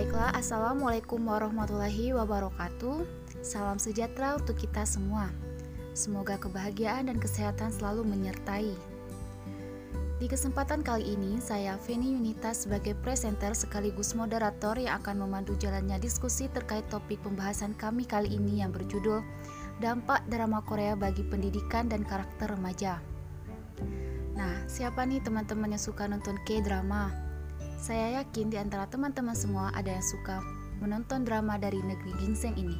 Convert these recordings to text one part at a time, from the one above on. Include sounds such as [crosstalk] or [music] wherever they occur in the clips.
Baiklah, Assalamualaikum warahmatullahi wabarakatuh. Salam sejahtera untuk kita semua. Semoga kebahagiaan dan kesehatan selalu menyertai. Di kesempatan kali ini, saya Feni Yunita sebagai presenter sekaligus moderator yang akan memandu jalannya diskusi terkait topik pembahasan kami kali ini yang berjudul Dampak Drama Korea bagi Pendidikan dan Karakter Remaja. Nah, siapa nih teman-teman yang suka nonton K-drama? Saya yakin di antara teman-teman semua ada yang suka menonton drama dari negeri ginseng ini.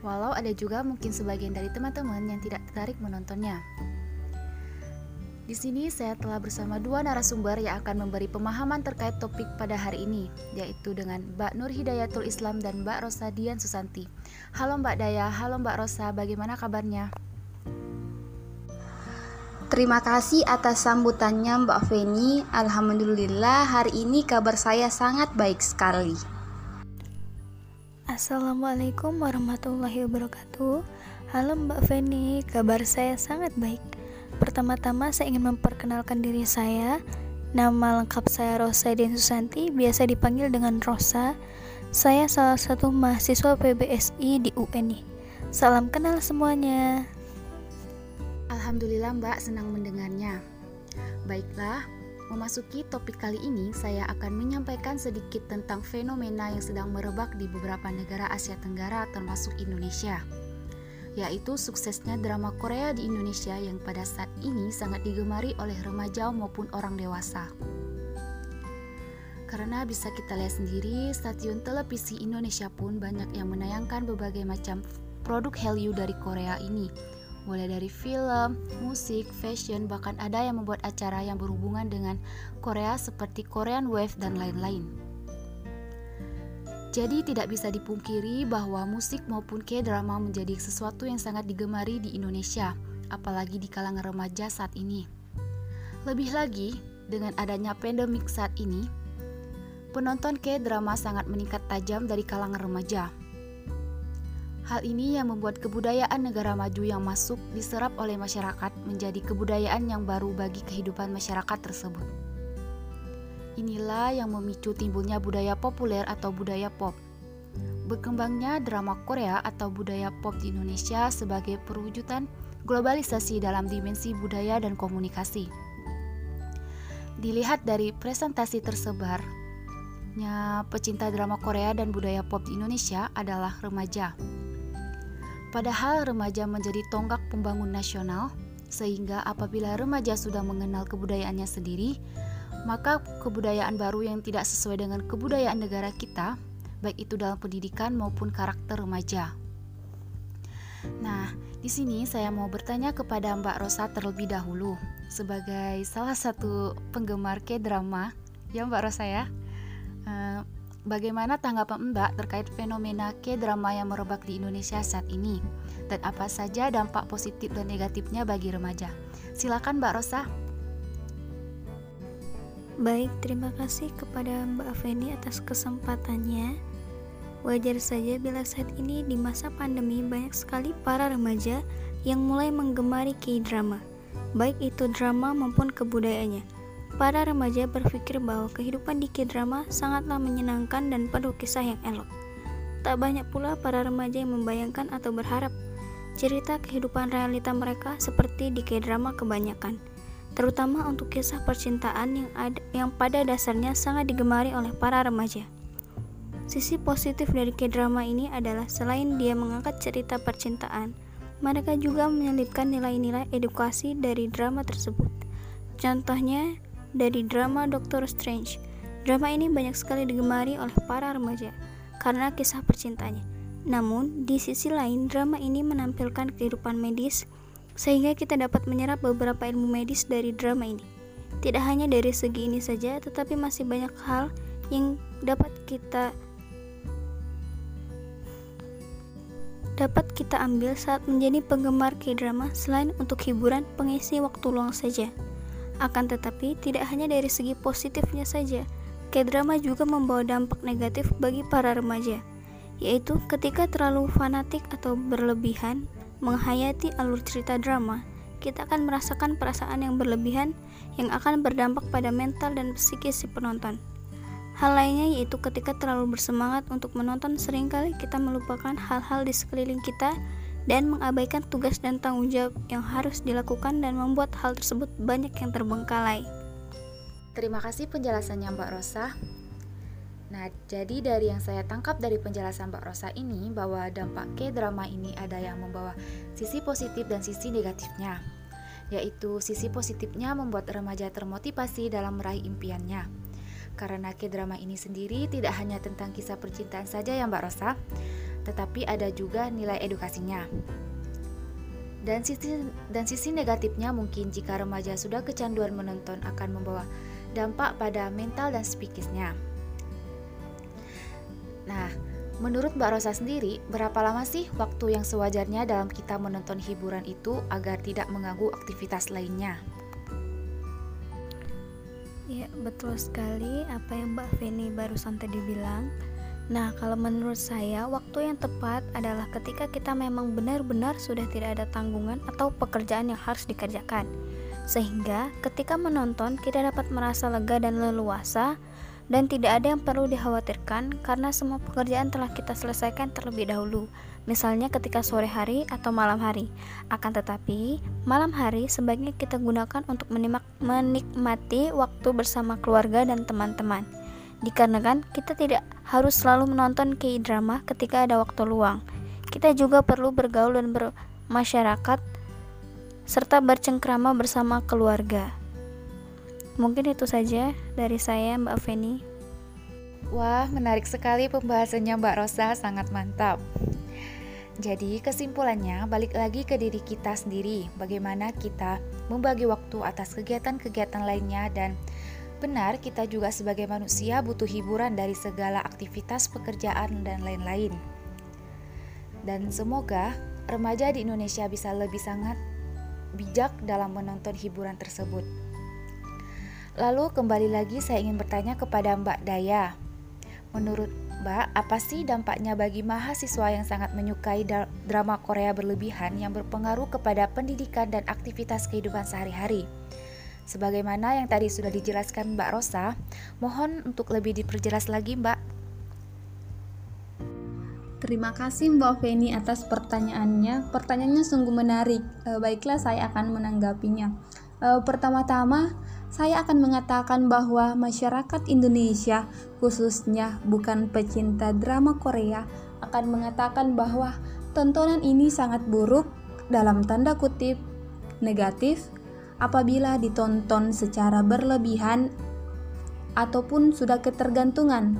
Walau ada juga mungkin sebagian dari teman-teman yang tidak tertarik menontonnya. Di sini saya telah bersama dua narasumber yang akan memberi pemahaman terkait topik pada hari ini, yaitu dengan Mbak Nur Hidayatul Islam dan Mbak Rosa Dian Susanti. Halo Mbak Daya, halo Mbak Rosa, bagaimana kabarnya? Terima kasih atas sambutannya Mbak Feni. Alhamdulillah hari ini kabar saya sangat baik sekali. Assalamualaikum warahmatullahi wabarakatuh. Halo Mbak Feni, kabar saya sangat baik. Pertama-tama saya ingin memperkenalkan diri saya. Nama lengkap saya Rosa Den Susanti, biasa dipanggil dengan Rosa. Saya salah satu mahasiswa PBSI di UNI. Salam kenal semuanya. Alhamdulillah Mbak senang mendengarnya. Baiklah, memasuki topik kali ini saya akan menyampaikan sedikit tentang fenomena yang sedang merebak di beberapa negara Asia Tenggara termasuk Indonesia yaitu suksesnya drama Korea di Indonesia yang pada saat ini sangat digemari oleh remaja maupun orang dewasa. Karena bisa kita lihat sendiri, stasiun televisi Indonesia pun banyak yang menayangkan berbagai macam produk Hallyu dari Korea ini, mulai dari film, musik, fashion, bahkan ada yang membuat acara yang berhubungan dengan Korea seperti Korean Wave dan lain-lain. Jadi tidak bisa dipungkiri bahwa musik maupun K-drama menjadi sesuatu yang sangat digemari di Indonesia, apalagi di kalangan remaja saat ini. Lebih lagi, dengan adanya pandemik saat ini, penonton K-drama sangat meningkat tajam dari kalangan remaja. Hal ini yang membuat kebudayaan negara maju yang masuk diserap oleh masyarakat menjadi kebudayaan yang baru bagi kehidupan masyarakat tersebut. Inilah yang memicu timbulnya budaya populer atau budaya pop. Berkembangnya drama Korea atau budaya pop di Indonesia sebagai perwujudan globalisasi dalam dimensi budaya dan komunikasi. Dilihat dari presentasi tersebarnya pecinta drama Korea dan budaya pop di Indonesia adalah remaja. Padahal remaja menjadi tonggak pembangun nasional, sehingga apabila remaja sudah mengenal kebudayaannya sendiri, maka kebudayaan baru yang tidak sesuai dengan kebudayaan negara kita, baik itu dalam pendidikan maupun karakter remaja. Nah, di sini saya mau bertanya kepada Mbak Rosa terlebih dahulu, sebagai salah satu penggemar K-drama, ya Mbak Rosa ya. Uh, Bagaimana tanggapan Mbak terkait fenomena K-drama yang merebak di Indonesia saat ini? Dan apa saja dampak positif dan negatifnya bagi remaja? Silakan Mbak Rosa. Baik, terima kasih kepada Mbak Feni atas kesempatannya. Wajar saja bila saat ini di masa pandemi banyak sekali para remaja yang mulai menggemari K-drama, baik itu drama maupun kebudayaannya Para remaja berpikir bahwa kehidupan di K-drama sangatlah menyenangkan dan penuh kisah yang elok. Tak banyak pula para remaja yang membayangkan atau berharap cerita kehidupan realita mereka seperti di K-drama kebanyakan, terutama untuk kisah percintaan yang ada, yang pada dasarnya sangat digemari oleh para remaja. Sisi positif dari K-drama ini adalah selain dia mengangkat cerita percintaan, mereka juga menyelipkan nilai-nilai edukasi dari drama tersebut. Contohnya, dari drama Doctor Strange. Drama ini banyak sekali digemari oleh para remaja karena kisah percintaannya. Namun, di sisi lain, drama ini menampilkan kehidupan medis sehingga kita dapat menyerap beberapa ilmu medis dari drama ini. Tidak hanya dari segi ini saja, tetapi masih banyak hal yang dapat kita dapat kita ambil saat menjadi penggemar K-drama selain untuk hiburan pengisi waktu luang saja. Akan tetapi, tidak hanya dari segi positifnya saja, K-drama juga membawa dampak negatif bagi para remaja, yaitu ketika terlalu fanatik atau berlebihan menghayati alur cerita drama, kita akan merasakan perasaan yang berlebihan yang akan berdampak pada mental dan psikis si penonton. Hal lainnya yaitu ketika terlalu bersemangat untuk menonton sering kali kita melupakan hal-hal di sekeliling kita dan mengabaikan tugas dan tanggung jawab yang harus dilakukan dan membuat hal tersebut banyak yang terbengkalai. Terima kasih penjelasannya Mbak Rosa. Nah, jadi dari yang saya tangkap dari penjelasan Mbak Rosa ini bahwa dampak K-drama ini ada yang membawa sisi positif dan sisi negatifnya. Yaitu sisi positifnya membuat remaja termotivasi dalam meraih impiannya. Karena K-drama ini sendiri tidak hanya tentang kisah percintaan saja ya Mbak Rosa, tetapi ada juga nilai edukasinya. Dan sisi dan sisi negatifnya mungkin jika remaja sudah kecanduan menonton akan membawa dampak pada mental dan psikisnya. Nah, menurut Mbak Rosa sendiri, berapa lama sih waktu yang sewajarnya dalam kita menonton hiburan itu agar tidak mengganggu aktivitas lainnya? Ya, betul sekali apa yang Mbak Feni barusan tadi bilang. Nah, kalau menurut saya, waktu yang tepat adalah ketika kita memang benar-benar sudah tidak ada tanggungan atau pekerjaan yang harus dikerjakan. Sehingga ketika menonton, kita dapat merasa lega dan leluasa dan tidak ada yang perlu dikhawatirkan karena semua pekerjaan telah kita selesaikan terlebih dahulu. Misalnya ketika sore hari atau malam hari. Akan tetapi, malam hari sebaiknya kita gunakan untuk menikmati waktu bersama keluarga dan teman-teman dikarenakan kita tidak harus selalu menonton K-drama ketika ada waktu luang. Kita juga perlu bergaul dan bermasyarakat serta bercengkrama bersama keluarga. Mungkin itu saja dari saya Mbak Feni. Wah, menarik sekali pembahasannya Mbak Rosa, sangat mantap. Jadi kesimpulannya balik lagi ke diri kita sendiri, bagaimana kita membagi waktu atas kegiatan-kegiatan lainnya dan Benar, kita juga sebagai manusia butuh hiburan dari segala aktivitas pekerjaan dan lain-lain. Dan semoga remaja di Indonesia bisa lebih sangat bijak dalam menonton hiburan tersebut. Lalu kembali lagi saya ingin bertanya kepada Mbak Daya. Menurut Mbak, apa sih dampaknya bagi mahasiswa yang sangat menyukai drama Korea berlebihan yang berpengaruh kepada pendidikan dan aktivitas kehidupan sehari-hari? Sebagaimana yang tadi sudah dijelaskan Mbak Rosa, mohon untuk lebih diperjelas lagi Mbak. Terima kasih Mbak Feni atas pertanyaannya. Pertanyaannya sungguh menarik. E, baiklah saya akan menanggapinya. E, pertama-tama, saya akan mengatakan bahwa masyarakat Indonesia, khususnya bukan pecinta drama Korea, akan mengatakan bahwa tontonan ini sangat buruk dalam tanda kutip negatif apabila ditonton secara berlebihan ataupun sudah ketergantungan.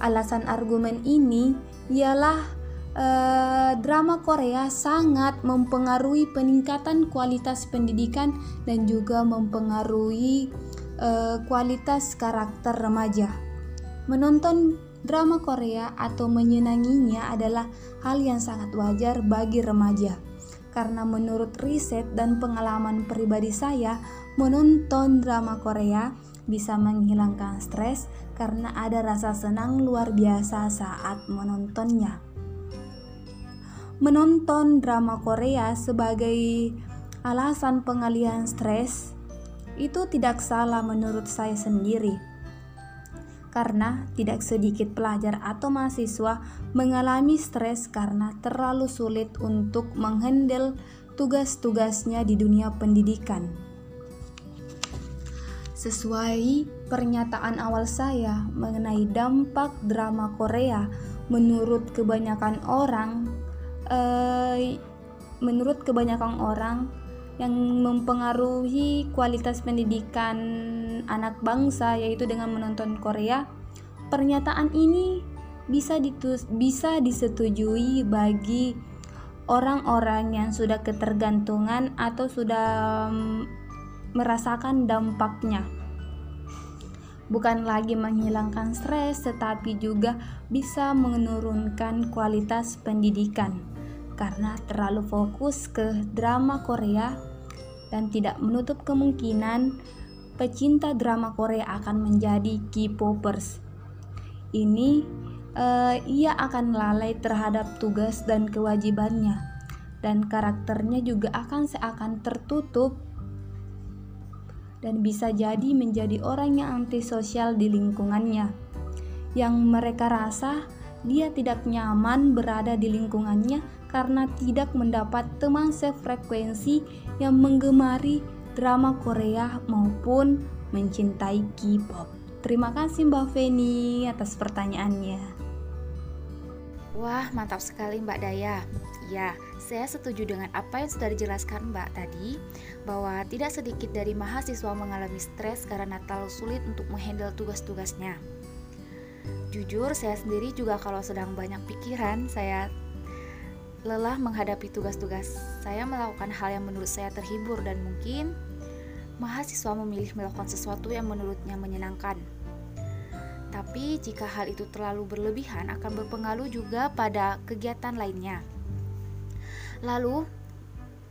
Alasan argumen ini ialah eh, drama Korea sangat mempengaruhi peningkatan kualitas pendidikan dan juga mempengaruhi eh, kualitas karakter remaja. Menonton drama Korea atau menyenanginya adalah hal yang sangat wajar bagi remaja karena menurut riset dan pengalaman pribadi saya, menonton drama Korea bisa menghilangkan stres karena ada rasa senang luar biasa saat menontonnya. Menonton drama Korea sebagai alasan pengalihan stres itu tidak salah menurut saya sendiri karena tidak sedikit pelajar atau mahasiswa mengalami stres karena terlalu sulit untuk menghandle tugas-tugasnya di dunia pendidikan. Sesuai pernyataan awal saya mengenai dampak drama Korea, menurut kebanyakan orang, eh, menurut kebanyakan orang yang mempengaruhi kualitas pendidikan anak bangsa yaitu dengan menonton Korea. Pernyataan ini bisa ditus bisa disetujui bagi orang-orang yang sudah ketergantungan atau sudah mm, merasakan dampaknya. Bukan lagi menghilangkan stres, tetapi juga bisa menurunkan kualitas pendidikan karena terlalu fokus ke drama Korea dan tidak menutup kemungkinan pecinta drama Korea akan menjadi K-popers. Ini uh, ia akan lalai terhadap tugas dan kewajibannya dan karakternya juga akan seakan tertutup dan bisa jadi menjadi orang yang antisosial di lingkungannya. yang mereka rasa dia tidak nyaman berada di lingkungannya karena tidak mendapat teman sefrekuensi yang menggemari drama Korea maupun mencintai K-pop. Terima kasih Mbak Feni atas pertanyaannya. Wah, mantap sekali Mbak Daya. Ya, saya setuju dengan apa yang sudah dijelaskan Mbak tadi, bahwa tidak sedikit dari mahasiswa mengalami stres karena terlalu sulit untuk menghandle tugas-tugasnya. Jujur, saya sendiri juga kalau sedang banyak pikiran, saya lelah menghadapi tugas-tugas. Saya melakukan hal yang menurut saya terhibur dan mungkin mahasiswa memilih melakukan sesuatu yang menurutnya menyenangkan. Tapi jika hal itu terlalu berlebihan akan berpengaruh juga pada kegiatan lainnya. Lalu,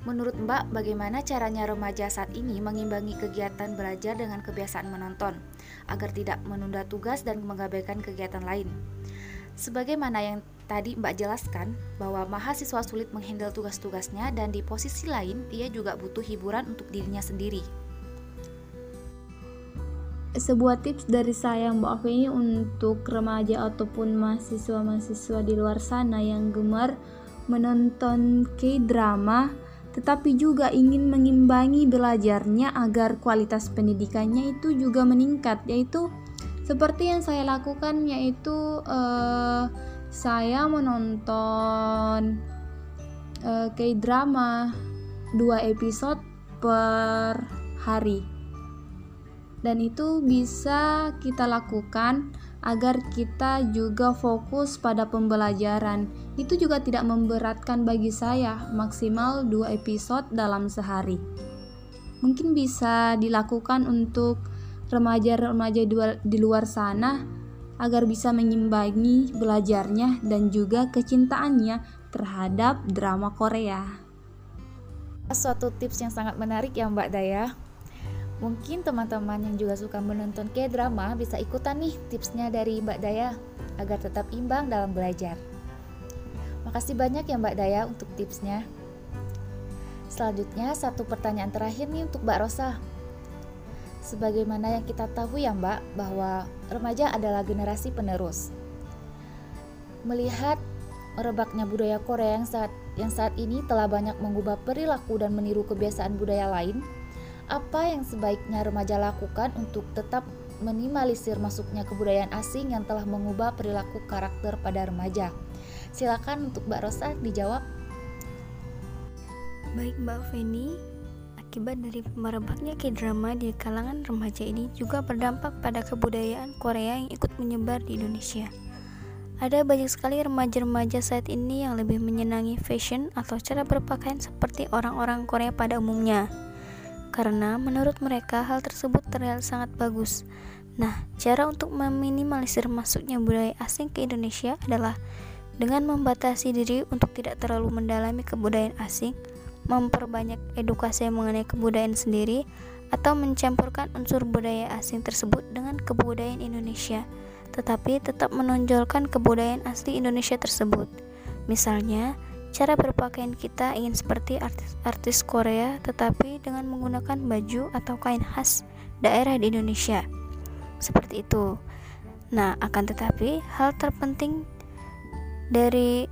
menurut Mbak, bagaimana caranya remaja saat ini mengimbangi kegiatan belajar dengan kebiasaan menonton agar tidak menunda tugas dan mengabaikan kegiatan lain? Sebagaimana yang tadi Mbak jelaskan bahwa mahasiswa sulit menghandle tugas-tugasnya dan di posisi lain ia juga butuh hiburan untuk dirinya sendiri. Sebuah tips dari saya Mbak Feni untuk remaja ataupun mahasiswa-mahasiswa di luar sana yang gemar menonton K-drama tetapi juga ingin mengimbangi belajarnya agar kualitas pendidikannya itu juga meningkat yaitu seperti yang saya lakukan yaitu uh, saya menonton uh, K-drama dua episode per hari dan itu bisa kita lakukan agar kita juga fokus pada pembelajaran. Itu juga tidak memberatkan bagi saya, maksimal 2 episode dalam sehari. Mungkin bisa dilakukan untuk remaja-remaja di luar sana agar bisa mengimbangi belajarnya dan juga kecintaannya terhadap drama Korea. Suatu tips yang sangat menarik ya Mbak Daya Mungkin teman-teman yang juga suka menonton K-drama bisa ikutan nih tipsnya dari Mbak Daya agar tetap imbang dalam belajar. Makasih banyak ya Mbak Daya untuk tipsnya. Selanjutnya satu pertanyaan terakhir nih untuk Mbak Rosa. Sebagaimana yang kita tahu ya Mbak bahwa remaja adalah generasi penerus. Melihat merebaknya budaya Korea yang saat yang saat ini telah banyak mengubah perilaku dan meniru kebiasaan budaya lain, apa yang sebaiknya remaja lakukan untuk tetap minimalisir masuknya kebudayaan asing yang telah mengubah perilaku karakter pada remaja? Silakan untuk Mbak Rosa dijawab. Baik Mbak Feni, akibat dari merebaknya K-drama di kalangan remaja ini juga berdampak pada kebudayaan Korea yang ikut menyebar di Indonesia. Ada banyak sekali remaja-remaja saat ini yang lebih menyenangi fashion atau cara berpakaian seperti orang-orang Korea pada umumnya karena menurut mereka hal tersebut terlihat sangat bagus. Nah, cara untuk meminimalisir masuknya budaya asing ke Indonesia adalah dengan membatasi diri untuk tidak terlalu mendalami kebudayaan asing, memperbanyak edukasi mengenai kebudayaan sendiri, atau mencampurkan unsur budaya asing tersebut dengan kebudayaan Indonesia, tetapi tetap menonjolkan kebudayaan asli Indonesia tersebut. Misalnya, Cara berpakaian kita ingin seperti artis-artis Korea, tetapi dengan menggunakan baju atau kain khas daerah di Indonesia. Seperti itu. Nah, akan tetapi hal terpenting dari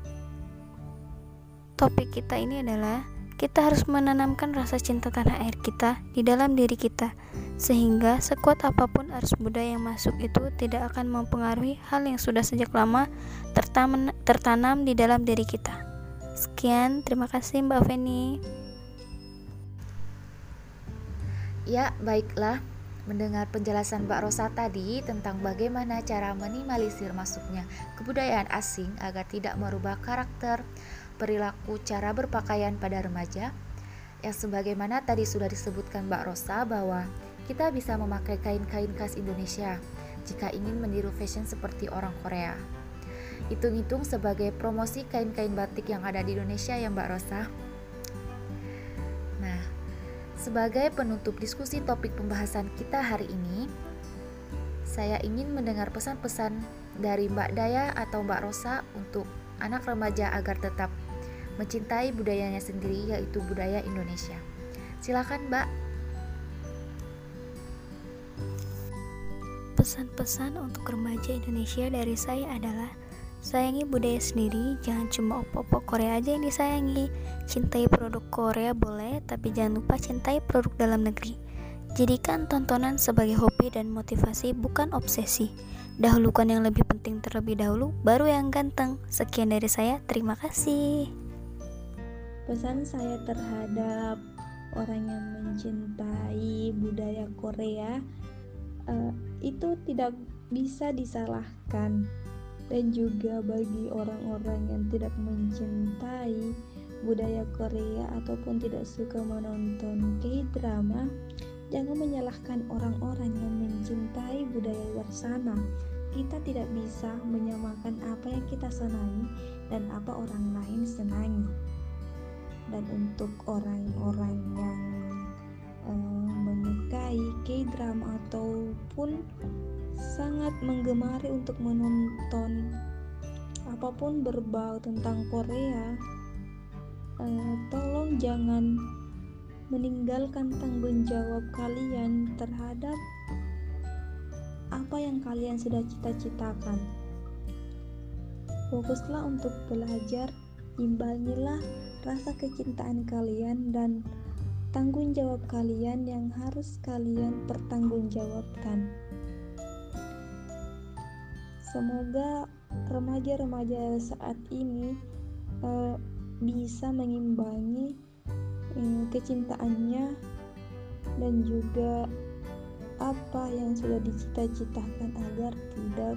topik kita ini adalah kita harus menanamkan rasa cinta tanah air kita di dalam diri kita sehingga sekuat apa pun arus budaya yang masuk itu tidak akan mempengaruhi hal yang sudah sejak lama tertanam di dalam diri kita. Sekian, terima kasih Mbak Feni. Ya, baiklah. Mendengar penjelasan Mbak Rosa tadi tentang bagaimana cara minimalisir masuknya kebudayaan asing agar tidak merubah karakter, perilaku, cara berpakaian pada remaja, yang sebagaimana tadi sudah disebutkan Mbak Rosa bahwa kita bisa memakai kain-kain khas Indonesia jika ingin meniru fashion seperti orang Korea. Hitung-hitung sebagai promosi kain-kain batik yang ada di Indonesia ya Mbak Rosa. Nah, sebagai penutup diskusi topik pembahasan kita hari ini, saya ingin mendengar pesan-pesan dari Mbak Daya atau Mbak Rosa untuk anak remaja agar tetap mencintai budayanya sendiri yaitu budaya Indonesia. Silakan Mbak. Pesan-pesan untuk remaja Indonesia dari saya adalah Sayangi budaya sendiri, jangan cuma opo-opo Korea aja yang disayangi. Cintai produk Korea boleh, tapi jangan lupa cintai produk dalam negeri. Jadikan tontonan sebagai hobi dan motivasi, bukan obsesi. Dahulukan yang lebih penting terlebih dahulu, baru yang ganteng. Sekian dari saya, terima kasih. Pesan saya terhadap orang yang mencintai budaya Korea uh, itu tidak bisa disalahkan dan juga bagi orang-orang yang tidak mencintai budaya Korea ataupun tidak suka menonton K-drama, jangan menyalahkan orang-orang yang mencintai budaya luar sana. Kita tidak bisa menyamakan apa yang kita senangi dan apa orang lain senangi. Dan untuk orang-orang yang uh, menyukai K-drama ataupun sangat menggemari untuk menonton apa pun berbau tentang Korea uh, tolong jangan meninggalkan tanggung jawab kalian terhadap apa yang kalian sudah cita-citakan. Fokuslah untuk belajar imbangilah rasa kecintaan kalian dan tanggung jawab kalian yang harus kalian pertanggungjawabkan. Semoga remaja-remaja saat ini uh, bisa mengimbangi uh, kecintaannya dan juga apa yang sudah dicita-citakan agar tidak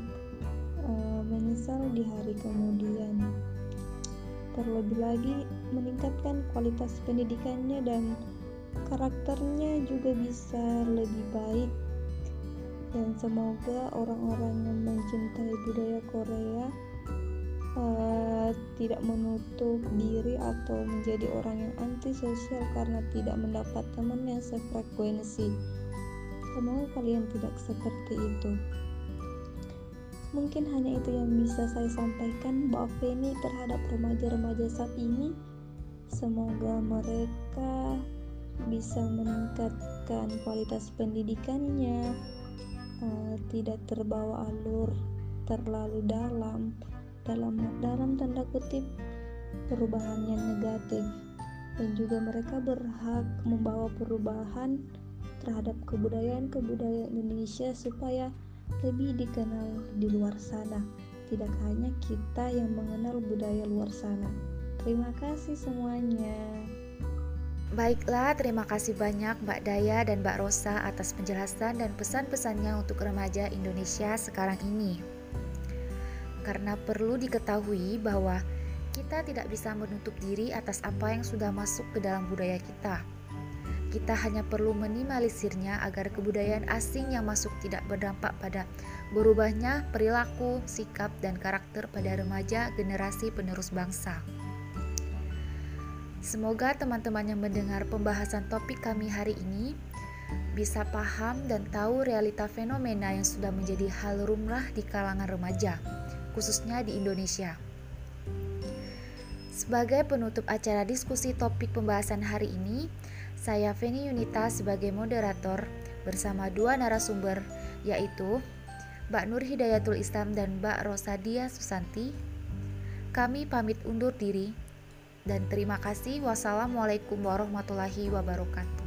uh, menyesal di hari kemudian. Terlebih lagi meningkatkan kualitas pendidikannya dan karakternya juga bisa lebih baik dan semoga orang-orang yang mencintai budaya Korea uh, tidak menutup diri atau menjadi orang yang antisosial karena tidak mendapat teman yang sefrekuensi. Semoga kalian tidak seperti itu. Mungkin hanya itu yang bisa saya sampaikan Mbak Feni terhadap remaja-remaja saat ini. Semoga mereka bisa meningkatkan kualitas pendidikannya, uh, tidak terbawa alur terlalu dalam dalam dalam tanda kutip perubahan yang negatif dan juga mereka berhak membawa perubahan terhadap kebudayaan-kebudayaan Indonesia supaya lebih dikenal di luar sana tidak hanya kita yang mengenal budaya luar sana terima kasih semuanya Baiklah, terima kasih banyak Mbak Daya dan Mbak Rosa atas penjelasan dan pesan-pesannya untuk remaja Indonesia sekarang ini. Karena perlu diketahui bahwa kita tidak bisa menutup diri atas apa yang sudah masuk ke dalam budaya kita. Kita hanya perlu minimalisirnya agar kebudayaan asing yang masuk tidak berdampak pada berubahnya perilaku, sikap, dan karakter pada remaja generasi penerus bangsa. Semoga teman-teman yang mendengar pembahasan topik kami hari ini bisa paham dan tahu realita fenomena yang sudah menjadi hal rumrah di kalangan remaja, khususnya di Indonesia. Sebagai penutup acara diskusi topik pembahasan hari ini, saya Feni Yunita sebagai moderator bersama dua narasumber yaitu Mbak Nur Hidayatul Islam dan Mbak Rosadia Susanti. Kami pamit undur diri dan terima kasih. Wassalamualaikum warahmatullahi wabarakatuh.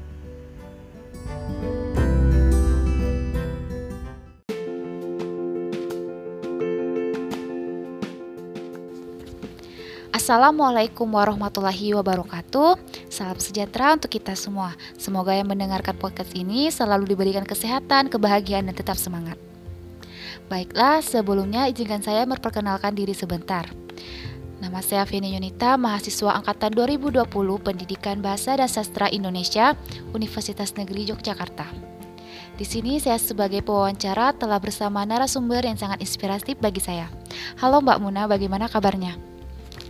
Assalamualaikum warahmatullahi wabarakatuh. Salam sejahtera untuk kita semua. Semoga yang mendengarkan podcast ini selalu diberikan kesehatan, kebahagiaan, dan tetap semangat. Baiklah, sebelumnya izinkan saya memperkenalkan diri sebentar. Nama saya Feni Yunita, mahasiswa angkatan 2020 Pendidikan Bahasa dan Sastra Indonesia, Universitas Negeri Yogyakarta. Di sini saya sebagai pewawancara telah bersama narasumber yang sangat inspiratif bagi saya. Halo Mbak Muna, bagaimana kabarnya?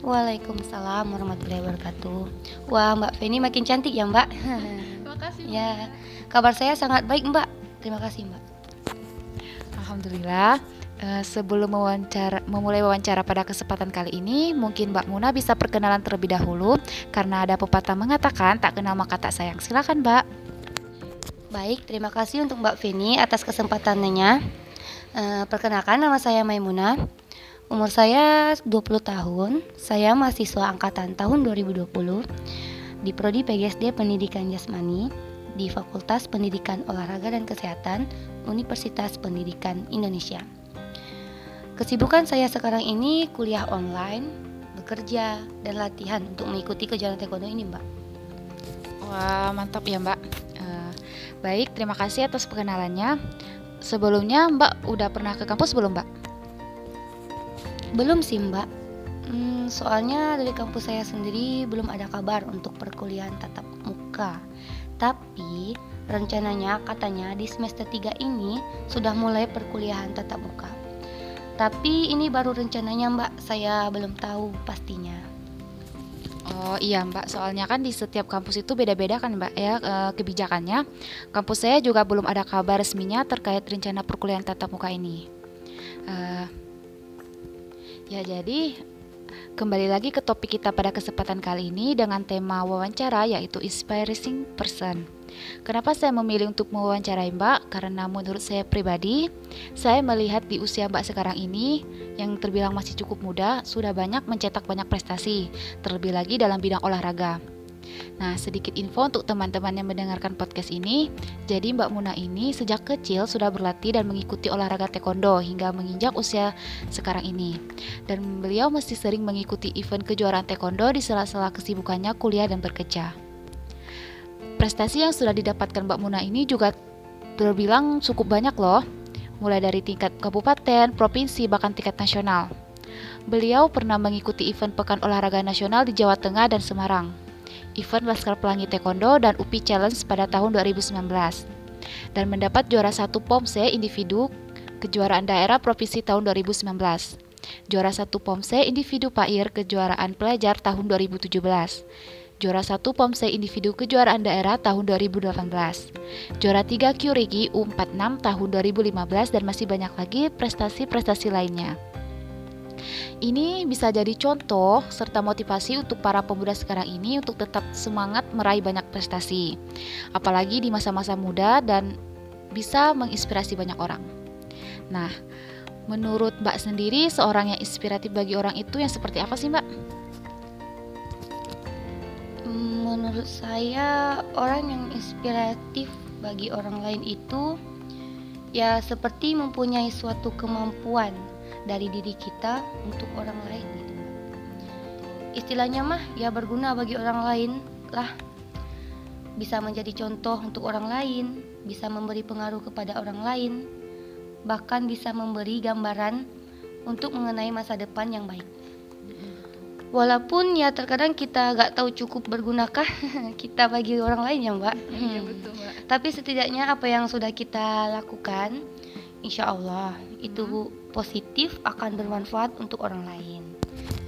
Waalaikumsalam warahmatullahi wabarakatuh. Wah, Mbak Feni makin cantik ya, Mbak. [laughs] Terima kasih. Ya, kabar saya sangat baik, Mbak. Terima kasih, Mbak. Alhamdulillah. Uh, sebelum mewawancara, memulai wawancara pada kesempatan kali ini, mungkin Mbak Muna bisa perkenalan terlebih dahulu karena ada pepatah mengatakan tak kenal maka tak sayang. Silakan, Mbak. Baik, terima kasih untuk Mbak Feni atas kesempatannya. Uh, perkenalkan nama saya Maimuna. Umur saya 20 tahun. Saya mahasiswa angkatan tahun 2020 di prodi PGSD Pendidikan Jasmani di Fakultas Pendidikan Olahraga dan Kesehatan Universitas Pendidikan Indonesia. Kesibukan saya sekarang ini kuliah online, bekerja, dan latihan untuk mengikuti kejuaraan taekwondo ini, Mbak. Wah, mantap ya, Mbak. Uh, baik, terima kasih atas perkenalannya. Sebelumnya Mbak udah pernah ke kampus belum Mbak? Belum sih Mbak. Hmm, soalnya dari kampus saya sendiri belum ada kabar untuk perkuliahan tatap muka. Tapi rencananya katanya di semester 3 ini sudah mulai perkuliahan tatap muka. Tapi ini baru rencananya Mbak, saya belum tahu pastinya. Oh iya Mbak, soalnya kan di setiap kampus itu beda-beda kan Mbak ya e, kebijakannya. Kampus saya juga belum ada kabar resminya terkait rencana perkuliahan tatap muka ini. E, ya jadi kembali lagi ke topik kita pada kesempatan kali ini dengan tema wawancara yaitu inspiring person. Kenapa saya memilih untuk mewawancarai Mbak? Karena menurut saya pribadi, saya melihat di usia Mbak sekarang ini yang terbilang masih cukup muda, sudah banyak mencetak banyak prestasi, terlebih lagi dalam bidang olahraga. Nah, sedikit info untuk teman-teman yang mendengarkan podcast ini. Jadi Mbak Muna ini sejak kecil sudah berlatih dan mengikuti olahraga taekwondo hingga menginjak usia sekarang ini. Dan beliau masih sering mengikuti event kejuaraan taekwondo di sela-sela kesibukannya kuliah dan bekerja prestasi yang sudah didapatkan Mbak Muna ini juga terbilang cukup banyak loh, mulai dari tingkat kabupaten, provinsi, bahkan tingkat nasional. Beliau pernah mengikuti event Pekan Olahraga Nasional di Jawa Tengah dan Semarang, event Laskar Pelangi Taekwondo dan UPI Challenge pada tahun 2019, dan mendapat juara satu POMSE individu kejuaraan daerah provinsi tahun 2019, juara satu POMSE individu PAIR kejuaraan pelajar tahun 2017, juara 1 POMSE individu kejuaraan daerah tahun 2018, juara 3 Kyurigi U46 tahun 2015 dan masih banyak lagi prestasi-prestasi lainnya. Ini bisa jadi contoh serta motivasi untuk para pemuda sekarang ini untuk tetap semangat meraih banyak prestasi. Apalagi di masa-masa muda dan bisa menginspirasi banyak orang. Nah, menurut Mbak sendiri seorang yang inspiratif bagi orang itu yang seperti apa sih Mbak? menurut saya orang yang inspiratif bagi orang lain itu ya seperti mempunyai suatu kemampuan dari diri kita untuk orang lain gitu istilahnya mah ya berguna bagi orang lain lah bisa menjadi contoh untuk orang lain bisa memberi pengaruh kepada orang lain bahkan bisa memberi gambaran untuk mengenai masa depan yang baik walaupun ya terkadang kita gak tahu cukup bergunakah [laughs] kita bagi orang lain ya mbak, [laughs] iya, betul, mbak. tapi setidaknya apa yang sudah kita lakukan insya Allah. Itu positif akan bermanfaat untuk orang lain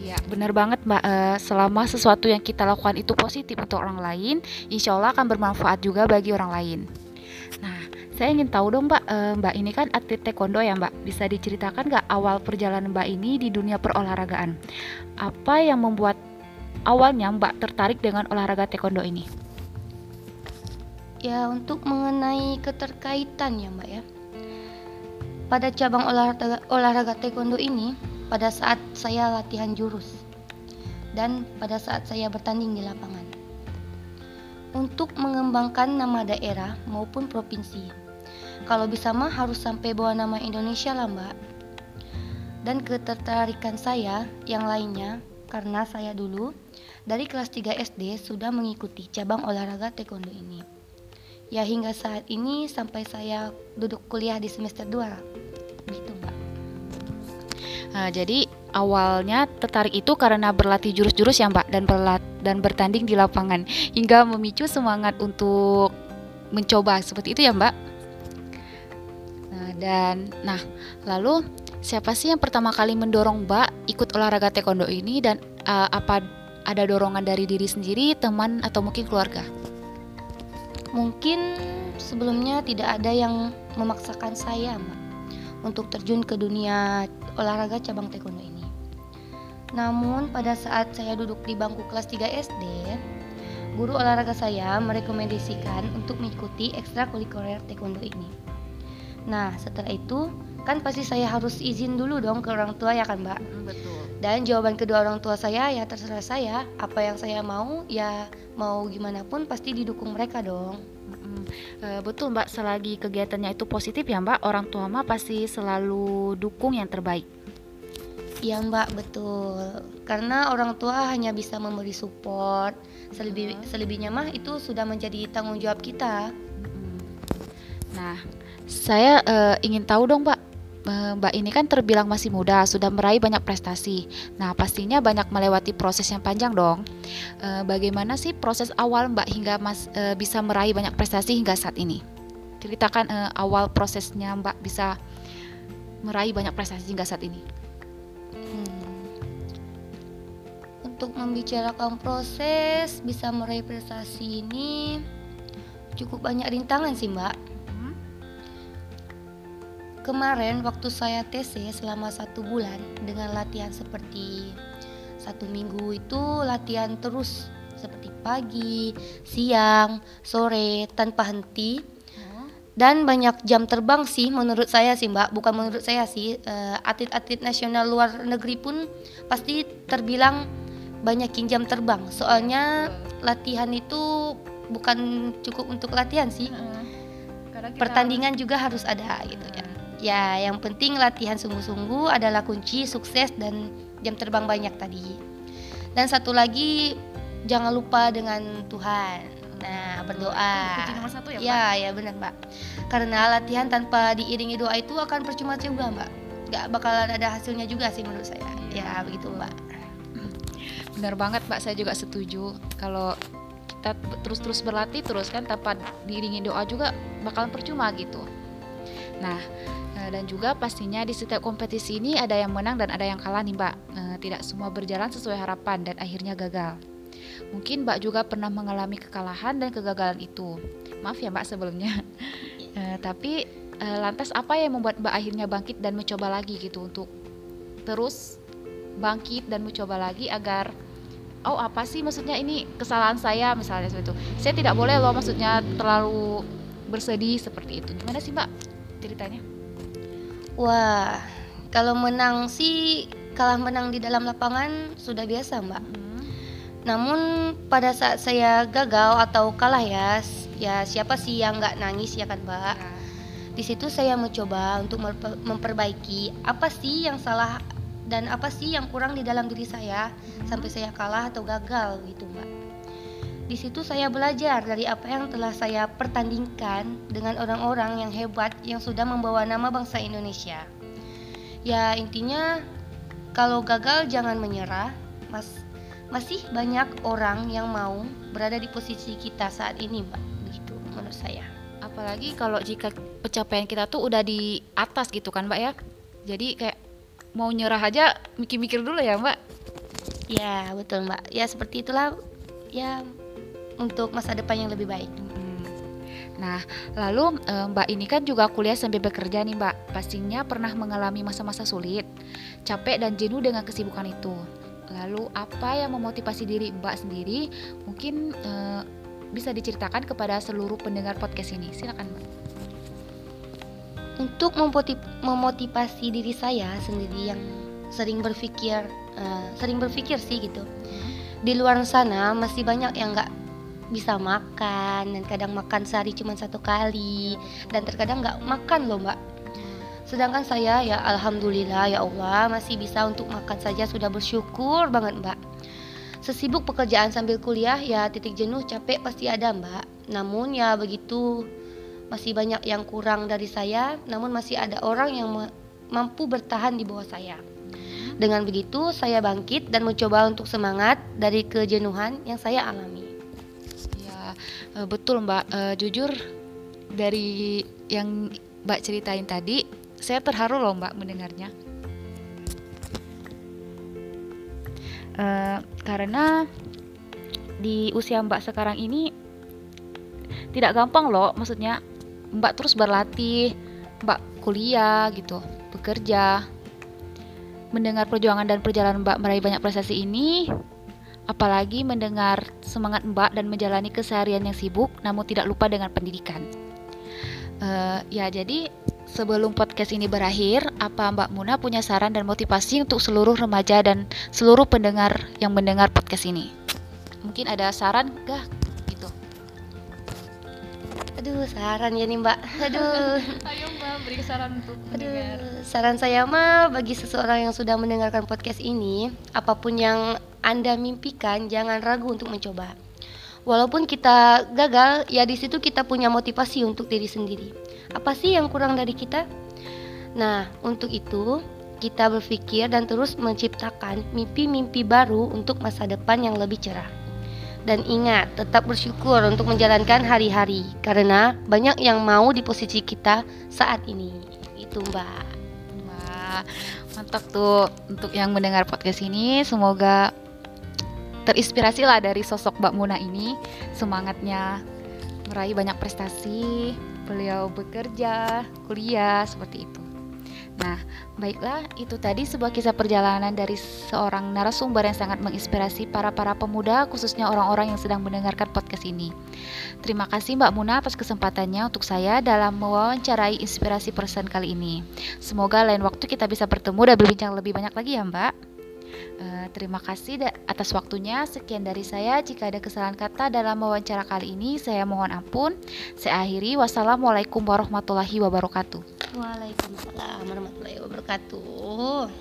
Ya, benar banget Mbak. Uh, selama sesuatu yang kita lakukan itu positif untuk orang lain, insya Allah akan bermanfaat juga bagi orang lain. Nah, saya ingin tahu dong Mbak, uh, Mbak ini kan atlet taekwondo ya Mbak. Bisa diceritakan nggak awal perjalanan Mbak ini di dunia perolahragaan? Apa yang membuat awalnya Mbak tertarik dengan olahraga taekwondo ini? Ya, untuk mengenai keterkaitan ya Mbak ya. Pada cabang olahraga, olahraga taekwondo ini, pada saat saya latihan jurus dan pada saat saya bertanding di lapangan untuk mengembangkan nama daerah maupun provinsi. Kalau bisa mah harus sampai bawa nama Indonesia lah mbak. Dan ketertarikan saya yang lainnya karena saya dulu dari kelas 3 SD sudah mengikuti cabang olahraga taekwondo ini. Ya hingga saat ini sampai saya duduk kuliah di semester 2. Gitu mbak. Nah, jadi awalnya tertarik itu karena berlatih jurus-jurus ya Mbak dan berlat dan bertanding di lapangan hingga memicu semangat untuk mencoba seperti itu ya Mbak. Nah, dan nah lalu siapa sih yang pertama kali mendorong Mbak ikut olahraga taekwondo ini dan uh, apa ada dorongan dari diri sendiri, teman atau mungkin keluarga? Mungkin sebelumnya tidak ada yang memaksakan saya Mbak untuk terjun ke dunia olahraga cabang taekwondo ini. Namun pada saat saya duduk di bangku kelas 3 SD, guru olahraga saya merekomendasikan untuk mengikuti ekstrakurikuler taekwondo ini. Nah, setelah itu kan pasti saya harus izin dulu dong ke orang tua ya kan mbak betul dan jawaban kedua orang tua saya ya terserah saya apa yang saya mau ya mau gimana pun pasti didukung mereka dong Uh, betul Mbak, selagi kegiatannya itu positif ya Mbak, orang tua mah pasti selalu dukung yang terbaik. Iya Mbak, betul. Karena orang tua hanya bisa memberi support. Selebih selebihnya mah itu sudah menjadi tanggung jawab kita. Nah, saya uh, ingin tahu dong Mbak, Mbak ini kan terbilang masih muda, sudah meraih banyak prestasi. Nah, pastinya banyak melewati proses yang panjang dong. E, bagaimana sih proses awal Mbak hingga Mas e, bisa meraih banyak prestasi hingga saat ini? Ceritakan awal prosesnya Mbak bisa meraih banyak prestasi hingga saat ini. Hmm. Untuk membicarakan proses bisa meraih prestasi ini cukup banyak rintangan sih Mbak Kemarin waktu saya TC selama satu bulan dengan latihan seperti satu minggu itu latihan terus seperti pagi, siang, sore tanpa henti. Dan banyak jam terbang sih menurut saya sih mbak. Bukan menurut saya sih uh, atlet-atlet nasional luar negeri pun pasti terbilang banyakin jam terbang. Soalnya latihan itu bukan cukup untuk latihan sih. Pertandingan juga harus ada gitu ya Ya, yang penting latihan sungguh-sungguh adalah kunci sukses dan jam terbang banyak tadi. Dan satu lagi jangan lupa dengan Tuhan. Nah, berdoa. Kunci nomor satu ya, Ya, ya benar, Mbak. Karena latihan tanpa diiringi doa itu akan percuma juga, Mbak. Gak bakalan ada hasilnya juga sih menurut saya. Ya, begitu, Mbak. Benar banget, Mbak. Saya juga setuju. Kalau kita terus-terus berlatih terus kan tanpa diiringi doa juga bakalan percuma gitu. Nah, Eh, dan juga pastinya di setiap kompetisi ini ada yang menang dan ada yang kalah nih Mbak. Eh, tidak semua berjalan sesuai harapan dan akhirnya gagal. Mungkin Mbak juga pernah mengalami kekalahan dan kegagalan itu. Maaf ya Mbak sebelumnya. [laughs] Eh, tapi lantas apa yang membuat Mbak akhirnya bangkit dan mencoba lagi gitu untuk terus bangkit dan mencoba lagi agar oh apa sih maksudnya ini kesalahan saya misalnya seperti itu. Saya tidak boleh loh maksudnya terlalu bersedih seperti itu. Gimana sih Mbak ceritanya? Wah, kalau menang sih kalah menang di dalam lapangan sudah biasa, Mbak. Hmm. Namun pada saat saya gagal atau kalah ya, ya siapa sih yang nggak nangis ya kan, Mbak? Ya. Di situ saya mencoba untuk memperbaiki apa sih yang salah dan apa sih yang kurang di dalam diri saya hmm. sampai saya kalah atau gagal gitu, Mbak. Di situ saya belajar dari apa yang telah saya pertandingkan dengan orang-orang yang hebat yang sudah membawa nama bangsa Indonesia. Ya, intinya kalau gagal jangan menyerah. Mas masih banyak orang yang mau berada di posisi kita saat ini, Mbak. Begitu menurut saya. Apalagi kalau jika pencapaian kita tuh udah di atas gitu kan, Mbak ya. Jadi kayak mau nyerah aja mikir-mikir dulu ya, Mbak. Ya, betul, Mbak. Ya seperti itulah ya untuk masa depan yang lebih baik. Hmm. Nah, lalu eh, Mbak ini kan juga kuliah sambil bekerja nih Mbak. Pastinya pernah mengalami masa-masa sulit, capek dan jenuh dengan kesibukan itu. Lalu apa yang memotivasi diri Mbak sendiri? Mungkin uh, bisa diceritakan kepada seluruh pendengar podcast ini. Silakan Mbak. Untuk memotivasi diri saya sendiri yang sering berpikir, uh, sering berpikir sih gitu. Hmm. Di luar sana masih banyak yang nggak bisa makan dan kadang makan sehari cuma satu kali dan terkadang nggak makan loh mbak. Sedangkan saya ya alhamdulillah ya Allah masih bisa untuk makan saja sudah bersyukur banget mbak. Sesibuk pekerjaan sambil kuliah ya titik jenuh capek pasti ada mbak. Namun ya begitu masih banyak yang kurang dari saya namun masih ada orang yang mampu bertahan di bawah saya. Dengan begitu saya bangkit dan mencoba untuk semangat dari kejenuhan yang saya alami Uh, betul Mbak, uh, jujur dari yang Mbak ceritain tadi, saya terharu loh Mbak mendengarnya. Uh, karena di usia Mbak sekarang ini tidak gampang loh, maksudnya Mbak terus berlatih, Mbak kuliah gitu, bekerja, mendengar perjuangan dan perjalanan Mbak meraih banyak prestasi ini apalagi mendengar semangat Mbak dan menjalani keseharian yang sibuk namun tidak lupa dengan pendidikan. Uh, ya jadi sebelum podcast ini berakhir, apa Mbak Muna punya saran dan motivasi untuk seluruh remaja dan seluruh pendengar yang mendengar podcast ini? Mungkin ada saran gak? Aduh, saran ya nih Mbak. Aduh. [laughs] Ayo Mbak, beri saran untuk Aduh, saran saya mah bagi seseorang yang sudah mendengarkan podcast ini, apa pun yang Anda mimpikan, jangan ragu untuk mencoba. Walaupun kita gagal, ya di situ kita punya motivasi untuk diri sendiri. Apa sih yang kurang dari kita? Nah, untuk itu kita berpikir dan terus menciptakan mimpi-mimpi baru untuk masa depan yang lebih cerah. Dan ingat, tetap bersyukur untuk menjalankan hari-hari karena banyak yang mau di posisi kita saat ini. Itu, Mbak. Wah, mantap tuh untuk yang mendengar podcast ini. Semoga terinspirasi lah dari sosok Mbak Muna ini semangatnya meraih banyak prestasi beliau bekerja kuliah seperti itu Nah, baiklah, itu tadi sebuah kisah perjalanan dari seorang narasumber yang sangat menginspirasi para-para pemuda, khususnya orang-orang yang sedang mendengarkan podcast ini. Terima kasih Mbak Muna atas kesempatannya untuk saya dalam mewawancarai inspirasi person kali ini. Semoga lain waktu kita bisa bertemu dan berbincang lebih banyak lagi ya Mbak. Uh, terima kasih atas waktunya. Sekian dari saya. Jika ada kesalahan kata dalam wawancara kali ini, saya mohon ampun. Saya akhiri. Wassalamualaikum warahmatullahi wabarakatuh. Waalaikumsalam warahmatullahi wabarakatuh.